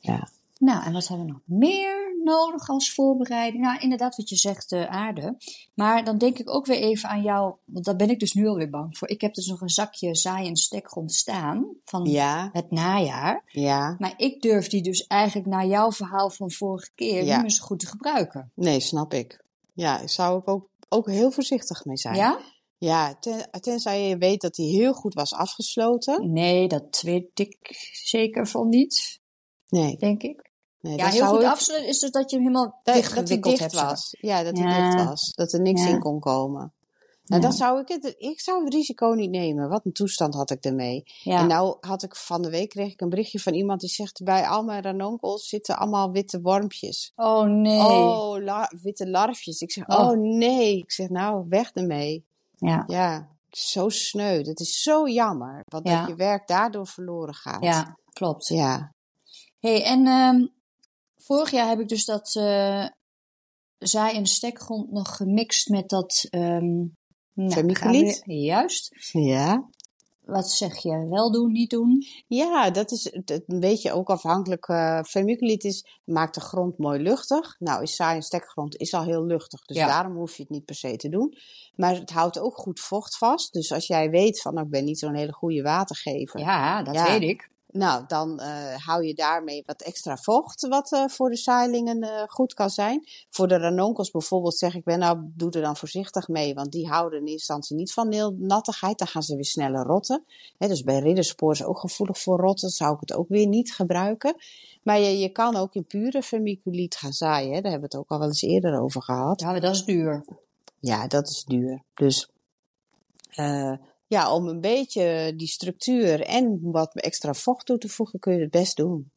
Ja. Nou, en wat hebben we nog meer nodig als voorbereiding? Nou, inderdaad, wat je zegt, de aarde. Maar dan denk ik ook weer even aan jou, want daar ben ik dus nu alweer bang voor. Ik heb dus nog een zakje zaai- en stekgrond staan van Ja, het najaar. ja. Maar ik durf die dus eigenlijk na jouw verhaal van vorige keer Ja. niet meer zo goed te gebruiken. Nee, snap ik. Ja, zou ik ook, ook heel voorzichtig mee zijn. Ja? Ja, ten- tenzij je weet dat hij heel goed was afgesloten. Nee, dat weet ik zeker van niet, Nee, denk ik. nee Ja, dat heel goed ik- afsluiten is dus dat je hem helemaal Dat, dat hij dicht hebt. zo. was. Ja, dat hij Ja. dicht was. Dat er niks Ja. in kon komen. Nou, Ja. dan zou ik het, ik zou het risico niet nemen. Wat een toestand had ik ermee. Ja. En nou had ik van de week kreeg ik een berichtje van iemand die zegt bij al mijn ranonkels zitten allemaal witte wormpjes. Oh nee. Oh, la- witte larfjes. Ik zeg, Oh. oh. nee. Ik zeg, nou, weg ermee. Ja. Ja, zo sneu. Dat is zo jammer. Want Ja. dat je werk daardoor verloren gaat. ja, klopt. Ja, hey, en ehm, vorig jaar heb ik dus dat eh zaai- en stekgrond nog gemixt met dat... ehm nou, we- Juist. ja. Wat zeg je? Wel doen, niet doen? Ja, dat is een beetje ook afhankelijk. eh vermiculitis maakt de grond mooi luchtig. Nou, is saai en stekgrond is al heel luchtig, dus Ja. daarom hoef je het niet per se te doen. Maar het houdt ook goed vocht vast. Dus als jij weet van, nou, ik ben niet zo'n hele goede watergever. Ja, dat Ja. weet ik. Nou, dan eh, hou je daarmee wat extra vocht, wat eh, voor de saailingen eh, goed kan zijn. Voor de ranonkels bijvoorbeeld zeg ik, ben nou, doe er dan voorzichtig mee, want die houden in eerste instantie niet van nattigheid. Dan gaan ze weer sneller rotten. Dus bij ridderspoor is ook gevoelig voor rotten, zou ik het ook weer niet gebruiken. Maar je, je kan ook in pure vermiculiet gaan zaaien, hè. daar hebben we het ook al wel eens eerder over gehad. Ja, maar dat is duur. Ja, dat is duur. Dus eh, ja, om een beetje die structuur en wat extra vocht toe te voegen, kun je het best doen.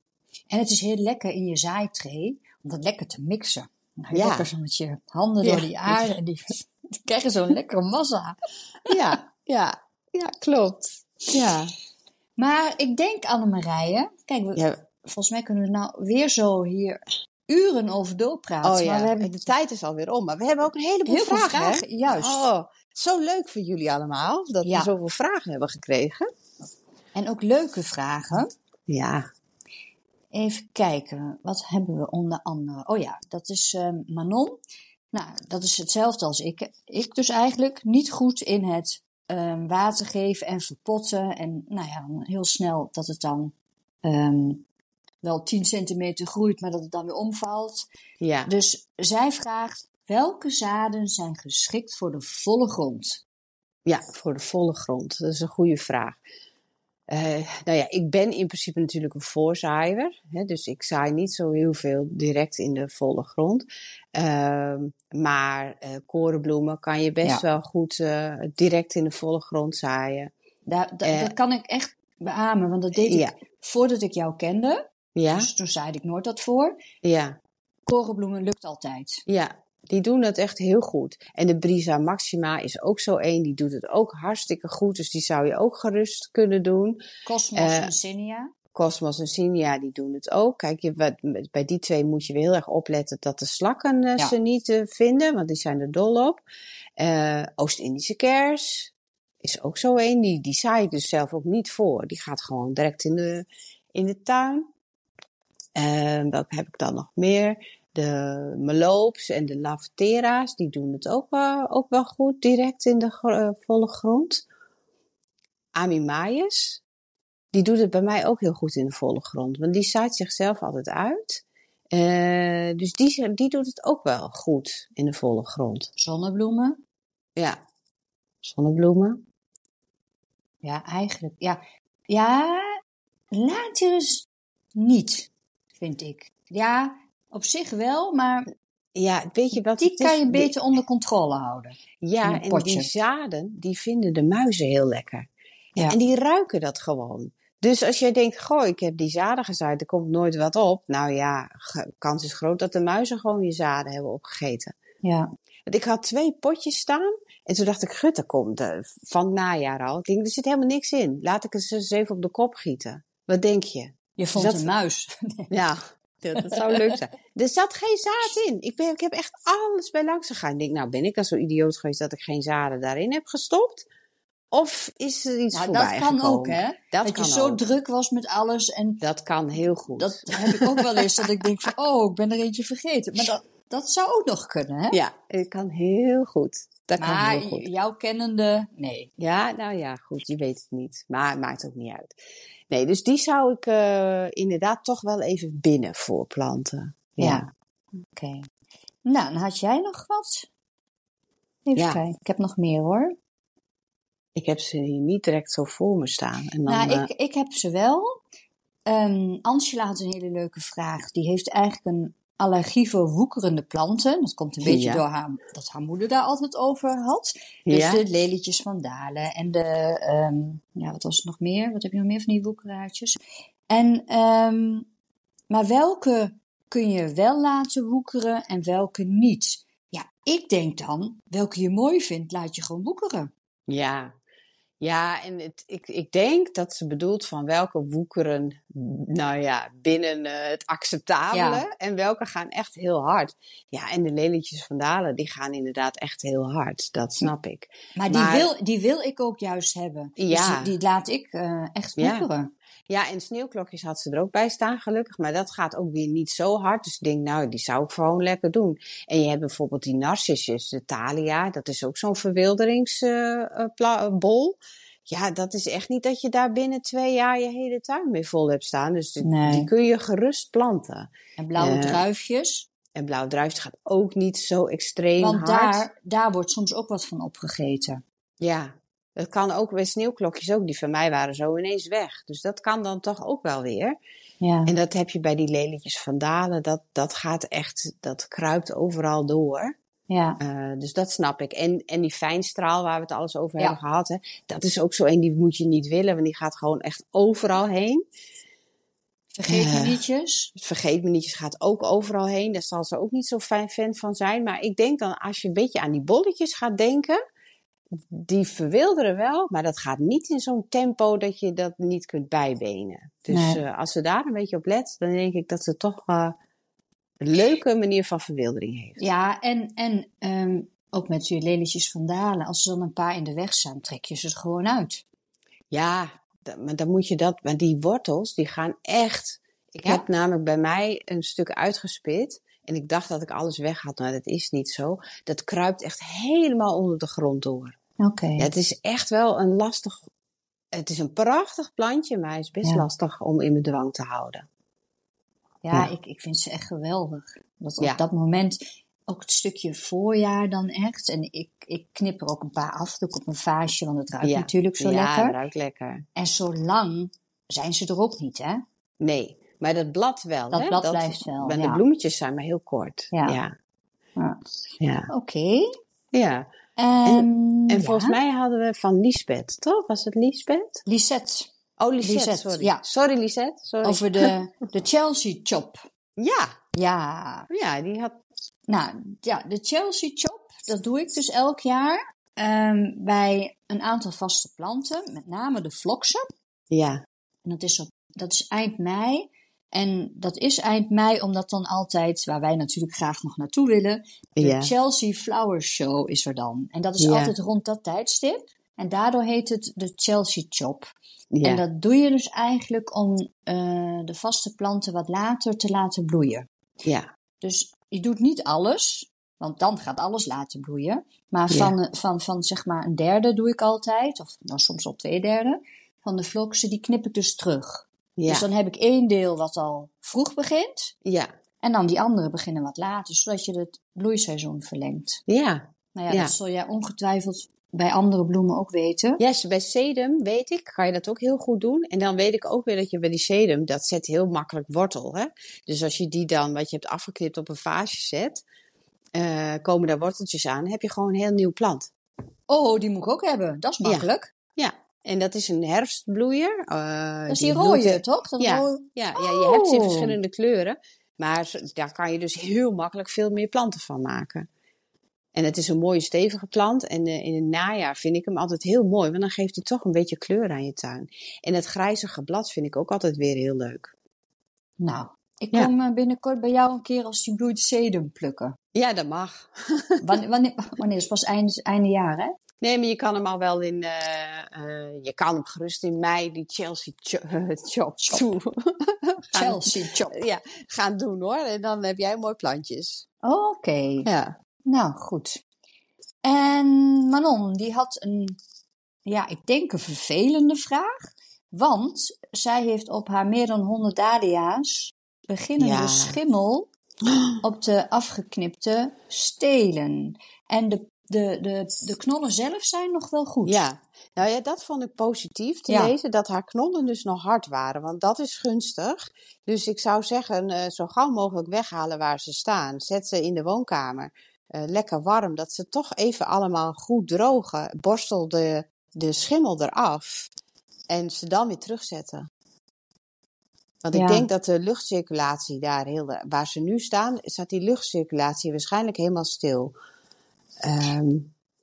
En het is heel lekker in je zaaitray om dat lekker te mixen. Nou, Ja. Lekker zo met je handen Ja. door die aarde. En die, die krijgen zo'n lekkere massa. Ja, ja, ja, klopt. Ja, Maar ik denk, Annemarije, kijk, we, ja. volgens mij kunnen we nou weer zo hier uren over doorpraten. Oh Maar ja, we hebben de tijd is alweer om. Maar we hebben ook een heleboel heel veel vragen. hè? vragen. Juist. Oh, zo leuk voor jullie allemaal dat Ja. we zoveel vragen hebben gekregen. En ook leuke vragen. Ja, Even kijken, wat hebben we onder andere? Oh ja, dat is ehm, Manon. Nou, dat is hetzelfde als ik. Ik dus eigenlijk niet goed in het ehm, water geven en verpotten. En nou ja, heel snel dat het dan ehm, wel 10 centimeter groeit, maar dat het dan weer omvalt. ja. Dus zij vraagt, welke zaden zijn geschikt voor de volle grond? ja, voor de volle grond. Dat is een goede vraag. Eh, nou ja, ik ben in principe natuurlijk een voorzaaier. Hè, dus ik zaai niet zo heel veel direct in de volle grond. Ehm, maar eh, korenbloemen kan je best Ja. wel goed eh, direct in de volle grond zaaien. Daar, da- dat kan ik echt beamen, want dat deed ja. ik voordat ik jou kende. Ja, Dus toen zei ik nooit dat voor. ja, Korenbloemen lukt altijd. ja. Die doen het echt heel goed. En de Brisa Maxima is ook zo één. Die doet het ook hartstikke goed. Dus die zou je ook gerust kunnen doen. Cosmos Eh, en Cinia. Cosmos en Sinia, die doen het ook. Kijk, je, wat- bij die twee moet je weer heel erg opletten dat de slakken eh, Ja. ze niet eh, vinden, want die zijn er dol op. Eh, Oost-Indische kers is ook zo één. Die, die zaai ik dus zelf ook niet voor. Die gaat gewoon direct in de, in de tuin. Welke heb ik dan nog meer? De meloops en de lavatera's, die doen het ook, wel- ook wel goed, direct in de eh, volle grond. Amimayes, die doet het bij mij ook heel goed in de volle grond. Want die zaait zichzelf altijd uit. Eh, dus die, die doet het ook wel goed in de volle grond. Zonnebloemen? Ja, zonnebloemen. Ja, eigenlijk. Ja, ja laatjes niet, vind ik. Ja, op zich wel, maar Ja, weet je wat die het is? kan je beter onder controle houden. Ja, en potje. die zaden, die vinden de muizen heel lekker. Ja. En die ruiken dat gewoon. Dus als jij denkt, goh, ik heb die zaden gezaaid, er komt nooit wat op. Nou ja, kans is groot dat de muizen gewoon je zaden hebben opgegeten. Ja, Want ik had twee potjes staan. En toen dacht ik, gut, dat komt eh, van het najaar al. Ik denk, er zit helemaal niks in. Laat ik het eens even op de kop gieten. Wat denk je? je vond dat- een muis. Ja, dat, zou leuk zijn. Er zat geen zaad in. Ik, ben, ik heb echt alles bij langs gegaan. Ik denk, nou ben ik dan zo idioot geweest dat ik geen zaden daarin heb gestopt? Of is er iets Nou, voorbij dat kan ook, hè? Dat, Dat, je zo ook. druk was met alles en Dat kan heel goed. dat heb ik ook wel eens dat ik denk van, oh, ik ben er eentje vergeten. Maar dat, dat zou ook nog kunnen, hè? Ja, het kan heel goed. Dat kan maar heel goed. jouw kennende, nee. Ja, nou ja, goed, je weet het niet. Maar het maakt ook niet uit. Nee, dus die zou ik eh, inderdaad toch wel even binnen voorplanten. Ja. Ja. Oké. Nou, dan had jij nog wat? Even Ja. kijken. Ik heb nog meer hoor. Ik heb ze hier niet direct zo voor me staan. En dan, nou, eh, ik, ik heb ze wel. Ehm Angela had een hele leuke vraag. Die heeft eigenlijk een allergie voor woekerende planten. Dat komt een beetje Ja. door haar, dat haar moeder daar altijd over had. Dus ja, de lelietjes van Dalen en de, ehm, ja, wat was het nog meer? Wat heb je nog meer van die woekeraartjes? En, ehm, maar welke kun je wel laten woekeren en welke niet? Ja, ik denk dan, welke je mooi vindt, laat je gewoon woekeren. ja. Ja, en het, ik, ik denk dat ze bedoelt van welke woekeren, nou ja, binnen eh, het acceptabele Ja. en welke gaan echt heel hard. Ja, en de lelietjes van Dalen, die gaan inderdaad echt heel hard. Dat snap ik. Maar die, wil, die wil ik ook juist hebben. Dus Ja. die, die laat ik eh, echt woekeren. Ja, en sneeuwklokjes had ze er ook bij staan, gelukkig. Maar dat gaat ook weer niet zo hard. Dus ik denk, nou, die zou ik gewoon lekker doen. En je hebt bijvoorbeeld die narcissus, de thalia. Dat is ook zo'n verwilderingsbol. ja, dat is echt niet dat je daar binnen twee jaar je hele tuin mee vol hebt staan. Dus die, Nee. die kun je gerust planten. En blauwe Eh, druifjes. En blauw druifjes gaat ook niet zo extreem Want hard. daar, daar wordt soms ook wat van opgegeten. Ja, dat kan ook bij sneeuwklokjes ook. Die van mij waren zo ineens weg. Dus dat kan dan toch ook wel weer. Ja. En dat heb je bij die lelietjes van Dalen. Dat, dat gaat echt, dat kruipt overal door. ja. Eh, dus dat snap ik. En, en die fijnstraal waar we het alles over Ja. hebben gehad. Hè, dat is ook zo een die moet je niet willen. Want die gaat gewoon echt overal heen. Vergeet me Eh. nietjes. Het vergeetmenietjes gaat ook overal heen. Daar zal ze ook niet zo fijn fan van zijn. Maar ik denk dan als je een beetje aan die bolletjes gaat denken. Die verwilderen wel, maar dat gaat niet in zo'n tempo dat je dat niet kunt bijbenen. Dus Nee. eh, als ze daar een beetje op let, dan denk ik dat ze toch een leuke manier van verwildering heeft. Ja, en, en ehm, ook met je lelietjes van Dalen. Als er dan een paar in de weg staan, trek je ze er gewoon uit. Ja, maar dan moet je dat, maar die wortels, die gaan echt. Ik Ja. heb namelijk bij mij een stuk uitgespit. En ik dacht dat ik alles weg had, maar dat is niet zo. Dat kruipt echt helemaal onder de grond door. Oké. Ja, het is echt wel een lastig. Het is een prachtig plantje, maar hij is best Ja. lastig om in bedwang te houden. Ja, Ja. Ik, ik vind ze echt geweldig. Dat Ja. op dat moment, ook het stukje voorjaar dan echt. En ik, ik knip er ook een paar af, doe ik op een vaasje, want het ruikt Ja. natuurlijk zo ja, lekker. het ruikt lekker. En zo lang zijn ze er ook niet, hè? Nee, maar dat blad wel. Dat hè? blad blijft wel, Maar ja. de bloemetjes zijn maar heel kort. Ja. Ja. Oké. ja. En, En ja. volgens mij hadden we van Lisbeth, toch? Was het Lisbeth? Lisette, Oh, Lisette, Lisette, sorry. ja. Sorry, Lisette. Sorry. over de, de Chelsea chop. Ja, Ja, ja, die had... nou ja, de Chelsea chop, dat doe ik dus elk jaar ehm, bij een aantal vaste planten, met name de vloksen. Ja, En dat is, op, dat is eind mei. En dat is eind mei omdat dan altijd, waar wij natuurlijk graag nog naartoe willen, de ja. Chelsea Flower Show is er dan. En dat is Ja. altijd rond dat tijdstip. En daardoor heet het de Chelsea Chop. ja. En dat doe je dus eigenlijk om eh, de vaste planten wat later te laten bloeien. ja. Dus je doet niet alles, want dan gaat alles laten bloeien. Maar Ja. van, van, van zeg maar een derde doe ik altijd, of nou, soms al twee derde. van de vloksen, die knip ik dus terug. Ja. Dus dan heb ik één deel wat al vroeg begint. ja. En dan die andere beginnen wat later, zodat je het bloeiseizoen verlengt. Ja. Nou ja, Ja. dat zul jij ongetwijfeld bij andere bloemen ook weten. Dus bij sedum weet ik, kan je dat ook heel goed doen. En dan weet ik ook weer dat je bij die sedum, dat zet heel makkelijk wortel. Hè? Dus als je die dan, wat je hebt afgeknipt, op een vaasje zet, eh, komen daar worteltjes aan, heb je gewoon een heel nieuw plant. Oh, die moet ik ook hebben. Dat is Ja. makkelijk. Ja, en dat is een herfstbloeier. eh, dat is die rode, toch? Dat Ja. rode- Ja, ja, je hebt ze in Oh. verschillende kleuren. Maar daar kan je dus heel makkelijk veel meer planten van maken. En het is een mooie stevige plant. En eh, in het najaar vind ik hem altijd heel mooi. Want dan geeft hij toch een beetje kleur aan je tuin. En het grijzige blad vind ik ook altijd weer heel leuk. Nou, ik Ja. kom eh, binnenkort bij jou een keer als die bloeit sedum plukken. Ja, dat mag. Wanneer, wanneer, wanneer is het pas einde, einde jaar, hè? Nee, maar je kan hem al wel in... eh, eh, je kan hem gerust in mei die Chelsea cho chop gaan- Chelsea chop. Ja, gaan doen hoor. En dan heb jij mooi plantjes. Oké. Ja. Nou, goed. En Manon, die had een, ja, ik denk een vervelende vraag. Want zij heeft op haar meer dan 100 dahlia's beginnende Ja. schimmel op de afgeknipte stelen. En de, de, de, de knollen zelf zijn nog wel goed. Ja, nou ja, dat vond ik positief te Ja. lezen, dat haar knollen dus nog hard waren, want dat is gunstig. Dus ik zou zeggen, eh, zo gauw mogelijk weghalen waar ze staan. Zet ze in de woonkamer, eh, lekker warm, dat ze toch even allemaal goed drogen. Borstel de, de schimmel eraf en ze dan weer terugzetten. Want Ja. ik denk dat de luchtcirculatie daar heel, waar ze nu staan, staat die luchtcirculatie waarschijnlijk helemaal stil. Ehm,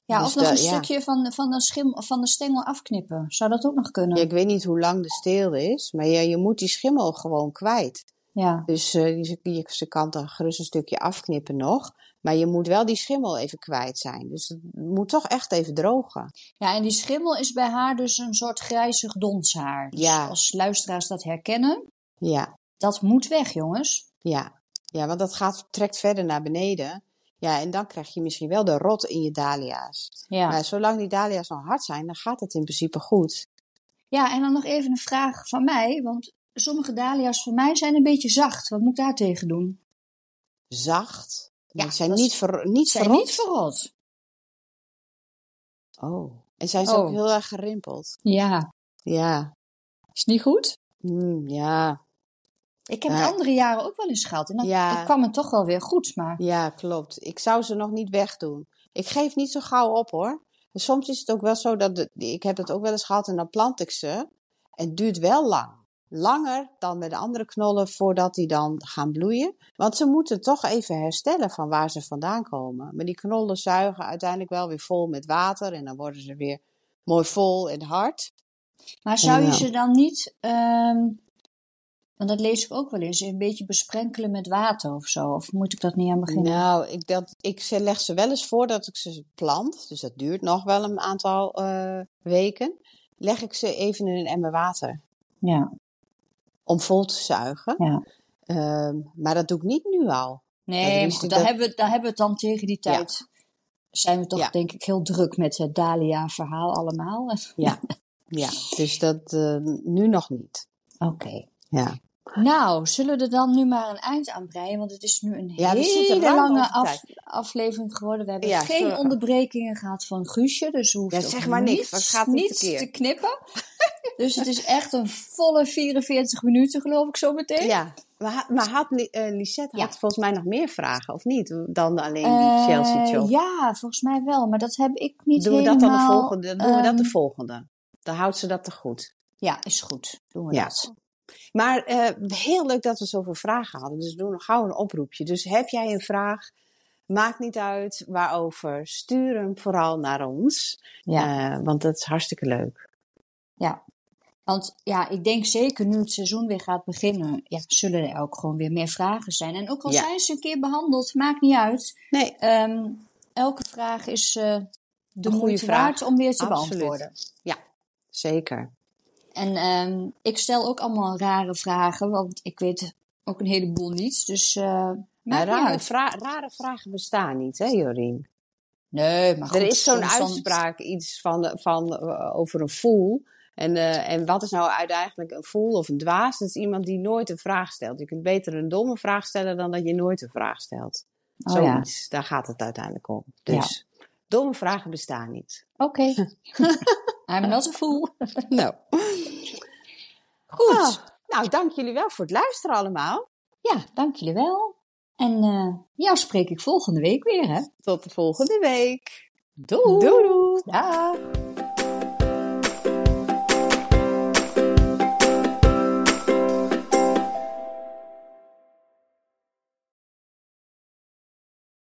Ja, dus of nog een ja. stukje van, van, de schim, van de stengel afknippen. Zou dat ook nog kunnen? Ja, ik weet niet hoe lang de steel is, maar ja, je moet die schimmel gewoon kwijt. Ja. Dus eh, je, je, ze kan er gerust een stukje afknippen nog, maar je moet wel die schimmel even kwijt zijn. Dus het moet toch echt even drogen. Ja, en die schimmel is bij haar dus een soort grijzig donshaar. Dus Ja. als luisteraars dat herkennen, Ja, dat moet weg, jongens. ja. Ja, want dat gaat, trekt verder naar beneden. Ja, en dan krijg je misschien wel de rot in je dahlia's. Ja. Maar zolang die dahlia's nog hard zijn, dan gaat het in principe goed. ja, en dan nog even een vraag van mij, want sommige dahlia's van mij zijn een beetje zacht. Wat moet ik daar tegen doen? Zacht. Ja, zijn niet, ver, niet Zijn verrot. niet verrot. Oh. En zijn ze Oh. ook heel erg gerimpeld. Ja. Ja. Is niet goed? Mm, ja. Ik heb het andere jaren ook wel eens gehad. En dan, Ja. dan kwam het toch wel weer goed. Maar Ja, klopt. Ik zou ze nog niet wegdoen. Ik geef niet zo gauw op hoor. En soms is het ook wel zo dat de- ik heb het ook wel eens gehad en dan plant ik ze. En het duurt wel lang. Langer dan met de andere knollen voordat die dan gaan bloeien. Want ze moeten toch even herstellen van waar ze vandaan komen. Maar die knollen zuigen uiteindelijk wel weer vol met water en dan worden ze weer mooi vol en hard. Maar zou je ze dan niet, ehm, want dat lees ik ook wel eens, een beetje besprenkelen met water of zo? Of moet ik dat niet aan beginnen? Nou, ik, dat, ik leg ze wel eens voor dat ik ze plant. Dus dat duurt nog wel een aantal eh, weken. Leg ik ze even in een emmer water. Ja, om vol te zuigen. ja. Ehm, maar dat doe ik niet nu al. Nee, maar goed, daar, dat- hebben we, daar hebben we het dan tegen die tijd. Zijn we toch Ja. denk ik heel druk met het Dahlia-verhaal allemaal. Ja, ja. dus dat eh, nu nog niet. Oké. Ja. Nou, zullen we er dan nu maar een eind aan breien? Want het is nu een Ja, we hele lange af- aflevering geworden. We hebben Ja, geen sorry. onderbrekingen gehad van Guusje. Dus we hoeven Ja, zeg maar niks, niets, het gaat niets te knippen. dus het is echt een volle 44 minuten, geloof ik zo meteen. ja. Maar, maar had eh, Lisette had volgens mij nog meer vragen, of niet? Dan alleen Eh, die Chelsea Chop. ja, volgens mij wel. Maar dat heb ik niet doen we helemaal... dat dan de volgende? Dan doen we dat de ehm, volgende. Dan houdt ze dat te goed. Ja, is goed. Doen we Ja. dat. Maar eh, heel leuk dat we zoveel vragen hadden. Dus we doen nog gauw een oproepje. Dus heb jij een vraag? Maakt niet uit waarover. Stuur hem vooral naar ons. Ja. Eh, want dat is hartstikke leuk. Ja. Want ja, ik denk zeker nu het seizoen weer gaat beginnen, ja, zullen er ook gewoon weer meer vragen zijn. En ook al Ja. zijn ze een keer behandeld, maakt niet uit. Nee, Ehm, elke vraag is eh, de goede moeite vraag. waard om weer te Absoluut. beantwoorden. zeker. En ehm, ik stel ook allemaal rare vragen, want ik weet ook een heleboel niet. Dus eh Maar rare, uit. vra- rare vragen bestaan niet, hè Jorien? Nee, maar goed. er is zo'n uitspraak iets van, van, eh, over een voel. En, eh, en wat is nou uiteindelijk een fool of een dwaas? Dat is iemand die nooit een vraag stelt. Je kunt beter een domme vraag stellen dan dat je nooit een vraag stelt. Oh ja. Zoiets, daar gaat het uiteindelijk om. Dus domme vragen bestaan niet. Oké. I'm not a fool. Nou, Goed. Ah, nou, dank jullie wel voor het luisteren allemaal. Ja, dank jullie wel. En eh, jou spreek ik volgende week weer, hè? Tot de volgende week. Doei. Doei doei. Dag.